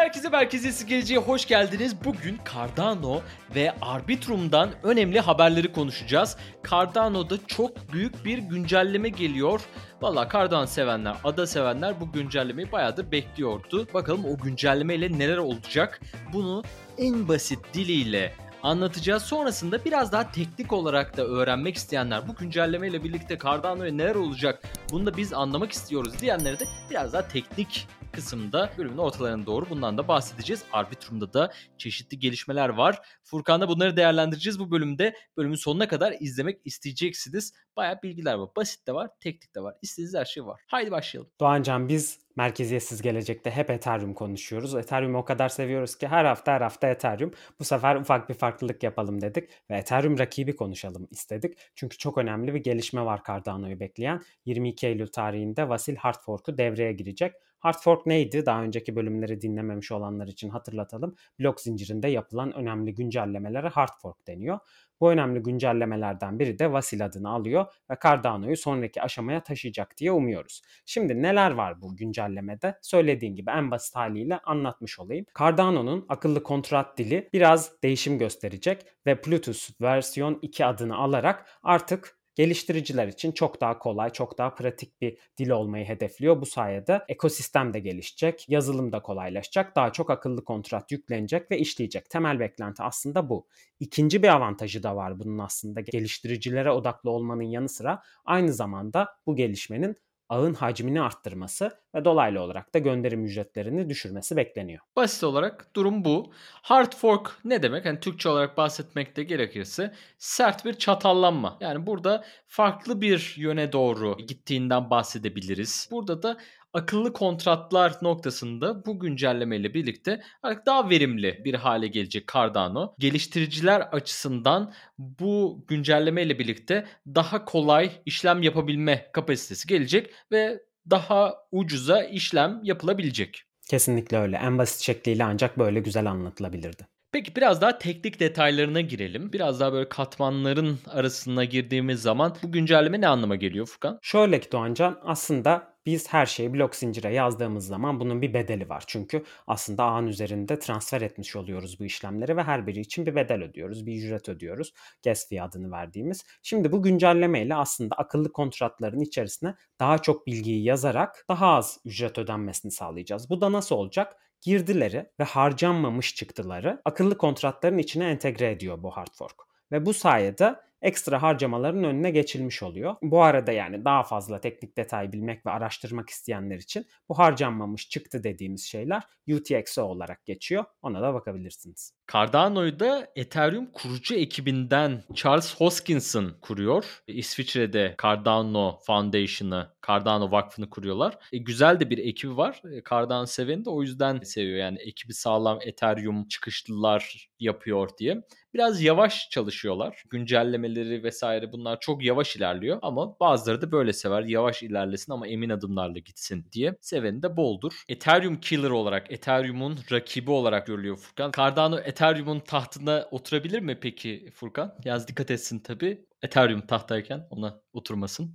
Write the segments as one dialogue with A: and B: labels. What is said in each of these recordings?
A: Herkese merkeziyesi geleceğe hoş geldiniz. Bugün Cardano ve Arbitrum'dan önemli haberleri konuşacağız. Cardano'da çok büyük bir güncelleme geliyor. Valla Cardano sevenler, ada sevenler bu güncellemeyi bayağıdır bekliyordu. Bakalım o güncellemeyle neler olacak? Bunu en basit diliyle anlatacağız. Sonrasında biraz daha teknik olarak da öğrenmek isteyenler bu güncellemeyle birlikte Cardano'ya neler olacak bunu da biz anlamak istiyoruz diyenlere de biraz daha teknik kısımda bölümün ortalarına doğru bundan da bahsedeceğiz. Arbitrum'da da çeşitli gelişmeler var. Furkan'da bunları değerlendireceğiz bu bölümde. Bölümün sonuna kadar izlemek isteyeceksiniz. Bayağı bilgiler var. Basit de var, teknik de var. İstediğiniz her şey var. Haydi başlayalım.
B: Doğancan biz merkeziyetsiz gelecekte hep Ethereum konuşuyoruz. Ethereum'u o kadar seviyoruz ki her hafta her hafta Ethereum. Bu sefer ufak bir farklılık yapalım dedik ve Ethereum rakibi konuşalım istedik. Çünkü çok önemli bir gelişme var Cardano'yu bekleyen. 22 Eylül tarihinde Vasil Hard Fork'u devreye girecek. Hard fork neydi? Daha önceki bölümleri dinlememiş olanlar için hatırlatalım. Blok zincirinde yapılan önemli güncellemelere hard fork deniyor. Bu önemli güncellemelerden biri de Vasil adını alıyor ve Cardano'yu sonraki aşamaya taşıyacak diye umuyoruz. Şimdi neler var bu güncellemede? Söylediğim gibi en basit haliyle anlatmış olayım. Cardano'nun akıllı kontrat dili biraz değişim gösterecek ve Plutus versiyon 2 adını alarak artık geliştiriciler için çok daha kolay, çok daha pratik bir dil olmayı hedefliyor. Bu sayede ekosistem de gelişecek, yazılım da kolaylaşacak, daha çok akıllı kontrat yüklenecek ve işleyecek. Temel beklenti aslında bu. İkinci bir avantajı da var bunun aslında geliştiricilere odaklı olmanın yanı sıra aynı zamanda bu gelişmenin ağın hacmini arttırması ve dolaylı olarak da gönderim ücretlerini düşürmesi bekleniyor.
A: Basit olarak durum bu. Hard fork ne demek? Hani Türkçe olarak bahsetmekte gerekirse sert bir çatallanma. Yani burada farklı bir yöne doğru gittiğinden bahsedebiliriz. Burada da akıllı kontratlar noktasında bu güncellemeyle birlikte artık daha verimli bir hale gelecek Cardano. Geliştiriciler açısından bu güncellemeyle birlikte daha kolay işlem yapabilme kapasitesi gelecek ve daha ucuza işlem yapılabilecek.
B: Kesinlikle öyle. En basit şekliyle ancak böyle güzel anlatılabilirdi.
A: Peki biraz daha teknik detaylarına girelim. Biraz daha böyle katmanların arasına girdiğimiz zaman bu güncelleme ne anlama geliyor Furkan?
B: Şöyle ki Doğancan aslında biz her şeyi blok zincire yazdığımız zaman bunun bir bedeli var. Çünkü aslında ağın üzerinde transfer etmiş oluyoruz bu işlemleri ve her biri için bir bedel ödüyoruz, bir ücret ödüyoruz. Gas fee adını verdiğimiz. Şimdi bu güncellemeyle aslında akıllı kontratların içerisine daha çok bilgiyi yazarak daha az ücret ödenmesini sağlayacağız. Bu da nasıl olacak? girdileri ve harcanmamış çıktıları akıllı kontratların içine entegre ediyor bu hard fork. Ve bu sayede ekstra harcamaların önüne geçilmiş oluyor. Bu arada yani daha fazla teknik detay bilmek ve araştırmak isteyenler için bu harcanmamış çıktı dediğimiz şeyler UTXO olarak geçiyor. Ona da bakabilirsiniz.
A: Cardano'yu da Ethereum kurucu ekibinden Charles Hoskinson kuruyor. İsviçre'de Cardano Foundation'ı, Cardano Vakfı'nı kuruyorlar. E, güzel de bir ekibi var. E, Cardano seveni de o yüzden seviyor. Yani ekibi sağlam Ethereum çıkışlılar yapıyor diye. Biraz yavaş çalışıyorlar. Güncellemeleri vesaire bunlar çok yavaş ilerliyor. Ama bazıları da böyle sever. Yavaş ilerlesin ama emin adımlarla gitsin diye. Seveni de boldur. Ethereum Killer olarak, Ethereum'un rakibi olarak görülüyor Furkan. Cardano Ethereum'un tahtına oturabilir mi peki Furkan? Yaz dikkat etsin tabii. Ethereum tahtayken ona oturmasın.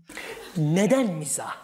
C: Neden mizah?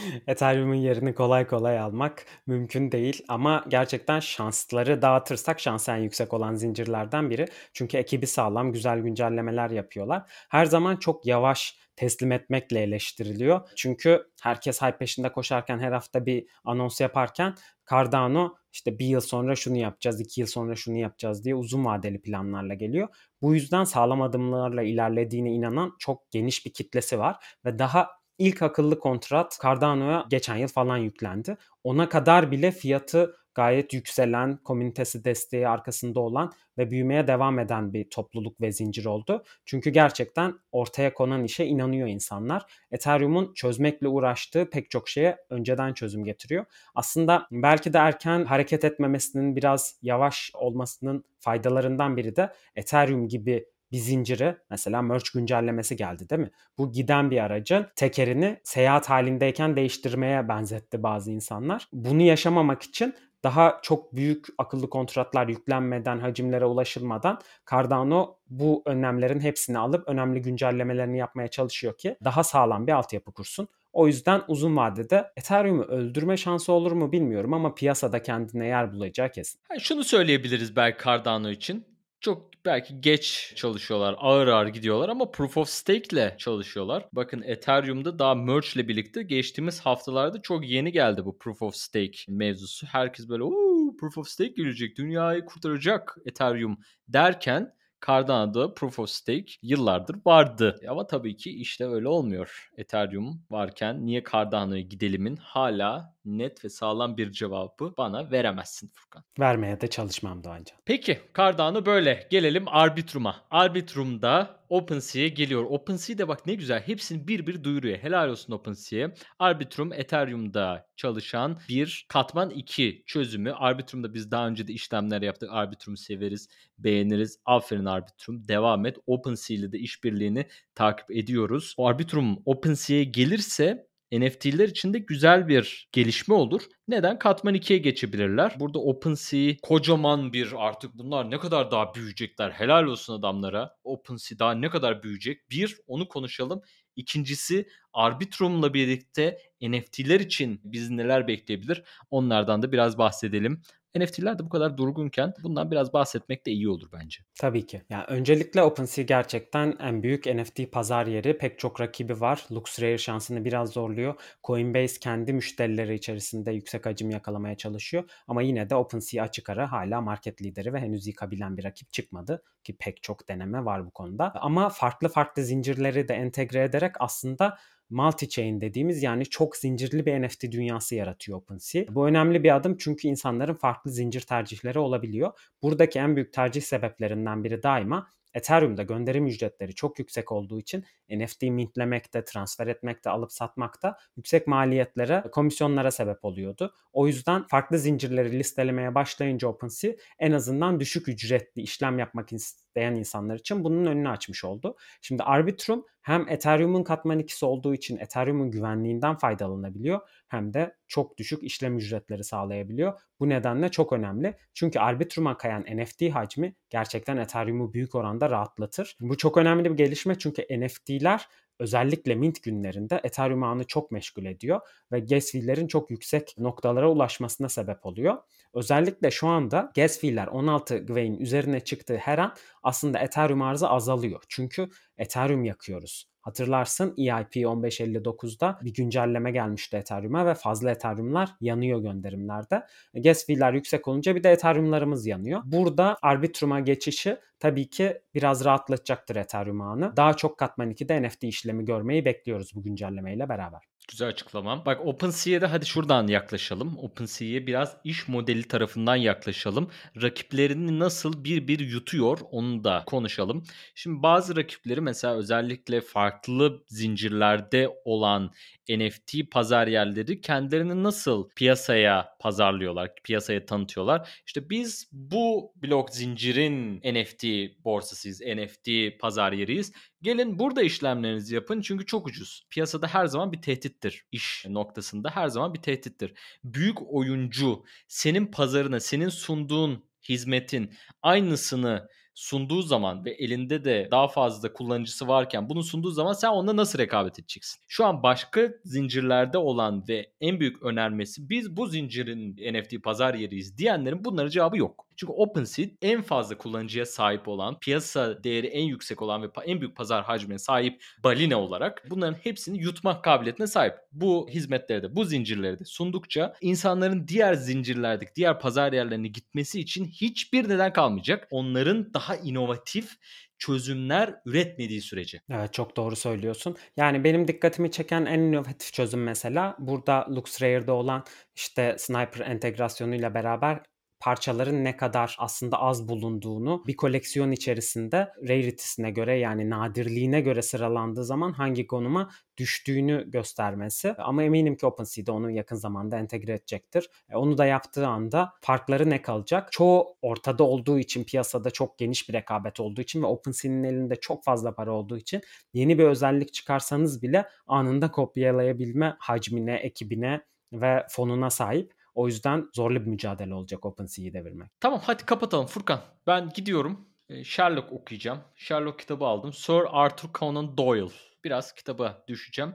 B: Ethereum'un yerini kolay kolay almak mümkün değil ama gerçekten şansları dağıtırsak şans en yüksek olan zincirlerden biri. Çünkü ekibi sağlam, güzel güncellemeler yapıyorlar. Her zaman çok yavaş teslim etmekle eleştiriliyor. Çünkü herkes hype peşinde koşarken her hafta bir anons yaparken Cardano işte bir yıl sonra şunu yapacağız, iki yıl sonra şunu yapacağız diye uzun vadeli planlarla geliyor. Bu yüzden sağlam adımlarla ilerlediğine inanan çok geniş bir kitlesi var ve daha ilk akıllı kontrat Cardano'ya geçen yıl falan yüklendi. Ona kadar bile fiyatı gayet yükselen, komünitesi desteği arkasında olan ve büyümeye devam eden bir topluluk ve zincir oldu. Çünkü gerçekten ortaya konan işe inanıyor insanlar. Ethereum'un çözmekle uğraştığı pek çok şeye önceden çözüm getiriyor. Aslında belki de erken hareket etmemesinin biraz yavaş olmasının faydalarından biri de Ethereum gibi bir zinciri mesela merch güncellemesi geldi değil mi? Bu giden bir aracın tekerini seyahat halindeyken değiştirmeye benzetti bazı insanlar. Bunu yaşamamak için daha çok büyük akıllı kontratlar yüklenmeden, hacimlere ulaşılmadan Cardano bu önlemlerin hepsini alıp önemli güncellemelerini yapmaya çalışıyor ki daha sağlam bir altyapı kursun. O yüzden uzun vadede Ethereum'u öldürme şansı olur mu bilmiyorum ama piyasada kendine yer bulacağı kesin.
A: Ha, şunu söyleyebiliriz belki Cardano için. Çok belki geç çalışıyorlar, ağır ağır gidiyorlar ama Proof of Stake ile çalışıyorlar. Bakın Ethereum'da daha merge ile birlikte geçtiğimiz haftalarda çok yeni geldi bu Proof of Stake mevzusu. Herkes böyle Uuu, Proof of Stake gelecek, dünyayı kurtaracak Ethereum derken Cardano'da Proof of Stake yıllardır vardı. Ama tabii ki işte öyle olmuyor. Ethereum varken niye Cardano'ya gidelimin hala net ve sağlam bir cevabı bana veremezsin Furkan.
B: Vermeye de çalışmam Doğancan.
A: Peki Cardano böyle. Gelelim Arbitrum'a. Arbitrum'da OpenSea'ye geliyor. OpenSea de bak ne güzel hepsini bir bir duyuruyor. Helal olsun OpenSea'ye. Arbitrum Ethereum'da çalışan bir katman 2 çözümü. Arbitrum'da biz daha önce de işlemler yaptık. Arbitrum'u severiz, beğeniriz. Aferin Arbitrum. Devam et. OpenSea ile de işbirliğini takip ediyoruz. O Arbitrum OpenSea'ye gelirse NFT'ler için de güzel bir gelişme olur. Neden? Katman 2'ye geçebilirler. Burada OpenSea kocaman bir artık bunlar ne kadar daha büyüyecekler. Helal olsun adamlara. OpenSea daha ne kadar büyüyecek? Bir, onu konuşalım. İkincisi Arbitrum'la birlikte NFT'ler için bizi neler bekleyebilir? Onlardan da biraz bahsedelim. NFT'ler de bu kadar durgunken bundan biraz bahsetmek de iyi olur bence.
B: Tabii ki. Yani öncelikle OpenSea gerçekten en büyük NFT pazar yeri. Pek çok rakibi var. LuxRare şansını biraz zorluyor. Coinbase kendi müşterileri içerisinde yüksek hacim yakalamaya çalışıyor. Ama yine de OpenSea açık ara hala market lideri ve henüz yıkabilen bir rakip çıkmadı. Ki pek çok deneme var bu konuda. Ama farklı farklı zincirleri de entegre ederek aslında multi-chain dediğimiz yani çok zincirli bir NFT dünyası yaratıyor OpenSea. Bu önemli bir adım çünkü insanların farklı zincir tercihleri olabiliyor. Buradaki en büyük tercih sebeplerinden biri daima Ethereum'da gönderim ücretleri çok yüksek olduğu için NFT mintlemekte, transfer etmekte, alıp satmakta yüksek maliyetlere, komisyonlara sebep oluyordu. O yüzden farklı zincirleri listelemeye başlayınca OpenSea en azından düşük ücretli işlem yapmak isteyen insanlar için bunun önünü açmış oldu. Şimdi Arbitrum hem Ethereum'un katman ikisi olduğu için Ethereum'un güvenliğinden faydalanabiliyor hem de çok düşük işlem ücretleri sağlayabiliyor. Bu nedenle çok önemli. Çünkü Arbitrum'a kayan NFT hacmi gerçekten Ethereum'u büyük oranda rahatlatır. Bu çok önemli bir gelişme çünkü NFT'ler özellikle mint günlerinde Ethereum ağını çok meşgul ediyor ve gas fee'lerin çok yüksek noktalara ulaşmasına sebep oluyor. Özellikle şu anda gas fee'ler 16 Gwei'nin üzerine çıktığı her an aslında Ethereum arzı azalıyor. Çünkü Ethereum yakıyoruz. Hatırlarsın EIP 1559'da bir güncelleme gelmişti Ethereum'a ve fazla Ethereum'lar yanıyor gönderimlerde. Gas fee'ler yüksek olunca bir de Ethereum'larımız yanıyor. Burada Arbitrum'a geçişi tabii ki biraz rahatlatacaktır Ethereum ağını. Daha çok katman 2'de NFT işlemi görmeyi bekliyoruz bu güncellemeyle beraber.
A: Güzel açıklamam. Bak OpenSea'ya da hadi şuradan yaklaşalım. OpenSea'ya biraz iş modeli tarafından yaklaşalım. Rakiplerini nasıl bir bir yutuyor onu da konuşalım. Şimdi bazı rakipleri mesela özellikle farklı zincirlerde olan NFT pazar yerleri kendilerini nasıl piyasaya pazarlıyorlar, piyasaya tanıtıyorlar. İşte biz bu blok zincirin NFT borsasıyız, NFT pazar yeriyiz. Gelin burada işlemlerinizi yapın çünkü çok ucuz. Piyasada her zaman bir tehdittir. İş noktasında her zaman bir tehdittir. Büyük oyuncu senin pazarına, senin sunduğun hizmetin aynısını sunduğu zaman ve elinde de daha fazla kullanıcısı varken bunu sunduğu zaman sen onunla nasıl rekabet edeceksin? Şu an başka zincirlerde olan ve en büyük önermesi biz bu zincirin NFT pazar yeriyiz diyenlerin bunların cevabı yok. Çünkü OpenSea en fazla kullanıcıya sahip olan, piyasa değeri en yüksek olan ve en büyük pazar hacmine sahip balina olarak bunların hepsini yutmak kabiliyetine sahip. Bu hizmetleri de, bu zincirleri de sundukça insanların diğer zincirlerdeki, diğer pazar yerlerine gitmesi için hiçbir neden kalmayacak. Onların daha inovatif çözümler üretmediği sürece.
B: Evet çok doğru söylüyorsun. Yani benim dikkatimi çeken en inovatif çözüm mesela burada LuxRare'de olan işte Sniper entegrasyonuyla beraber parçaların ne kadar aslında az bulunduğunu bir koleksiyon içerisinde rarity'sine göre yani nadirliğine göre sıralandığı zaman hangi konuma düştüğünü göstermesi. Ama eminim ki OpenSea'de onu yakın zamanda entegre edecektir. E, onu da yaptığı anda farkları ne kalacak? Çoğu ortada olduğu için piyasada çok geniş bir rekabet olduğu için ve OpenSea'nin elinde çok fazla para olduğu için yeni bir özellik çıkarsanız bile anında kopyalayabilme hacmine, ekibine ve fonuna sahip. O yüzden zorlu bir mücadele olacak OpenSea'yi devirmek.
A: Tamam hadi kapatalım Furkan. Ben gidiyorum. Sherlock okuyacağım. Sherlock kitabı aldım. Sir Arthur Conan Doyle. Biraz kitaba düşeceğim.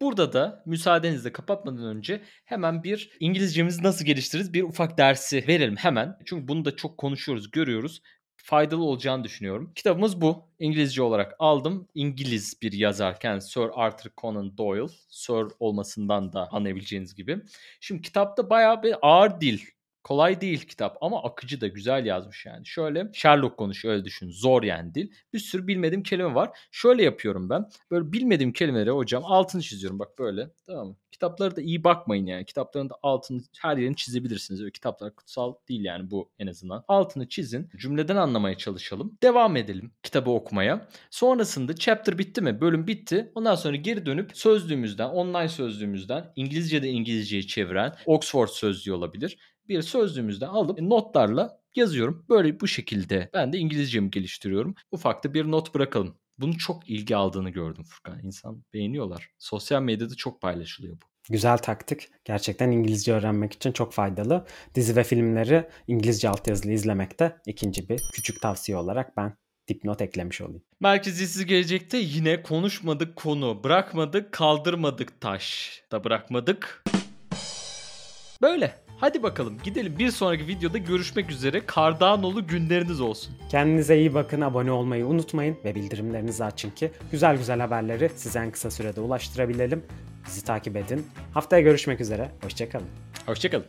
A: Burada da müsaadenizle kapatmadan önce hemen bir İngilizcemizi nasıl geliştiririz bir ufak dersi verelim hemen. Çünkü bunu da çok konuşuyoruz, görüyoruz faydalı olacağını düşünüyorum. Kitabımız bu. İngilizce olarak aldım. İngiliz bir yazarken Sir Arthur Conan Doyle. Sir olmasından da anlayabileceğiniz gibi. Şimdi kitapta bayağı bir ağır dil Kolay değil kitap ama akıcı da güzel yazmış yani. Şöyle Sherlock konuşuyor öyle düşün. Zor yani dil. Bir sürü bilmediğim kelime var. Şöyle yapıyorum ben. Böyle bilmediğim kelimeleri hocam altını çiziyorum bak böyle. Tamam mı? Kitapları da iyi bakmayın yani. Kitapların da altını her yerini çizebilirsiniz. Öyle kitaplar kutsal değil yani bu en azından. Altını çizin. Cümleden anlamaya çalışalım. Devam edelim kitabı okumaya. Sonrasında chapter bitti mi? Bölüm bitti. Ondan sonra geri dönüp sözlüğümüzden, online sözlüğümüzden İngilizce de İngilizceyi çeviren Oxford sözlüğü olabilir bir sözlüğümüzden alıp notlarla yazıyorum. Böyle bu şekilde ben de İngilizcemi geliştiriyorum. Ufak bir not bırakalım. Bunun çok ilgi aldığını gördüm Furkan. İnsan beğeniyorlar. Sosyal medyada çok paylaşılıyor bu.
B: Güzel taktik. Gerçekten İngilizce öğrenmek için çok faydalı. Dizi ve filmleri İngilizce altyazılı izlemekte ikinci bir küçük tavsiye olarak ben dipnot eklemiş olayım.
A: Merkeziyetsiz gelecekte yine konuşmadık konu. Bırakmadık, kaldırmadık taş da bırakmadık. Böyle. Hadi bakalım gidelim. Bir sonraki videoda görüşmek üzere. Cardano'lu günleriniz olsun.
B: Kendinize iyi bakın. Abone olmayı unutmayın ve bildirimlerinizi açın ki güzel güzel haberleri size en kısa sürede ulaştırabilelim. Bizi takip edin. Haftaya görüşmek üzere. Hoşçakalın.
A: Hoşçakalın.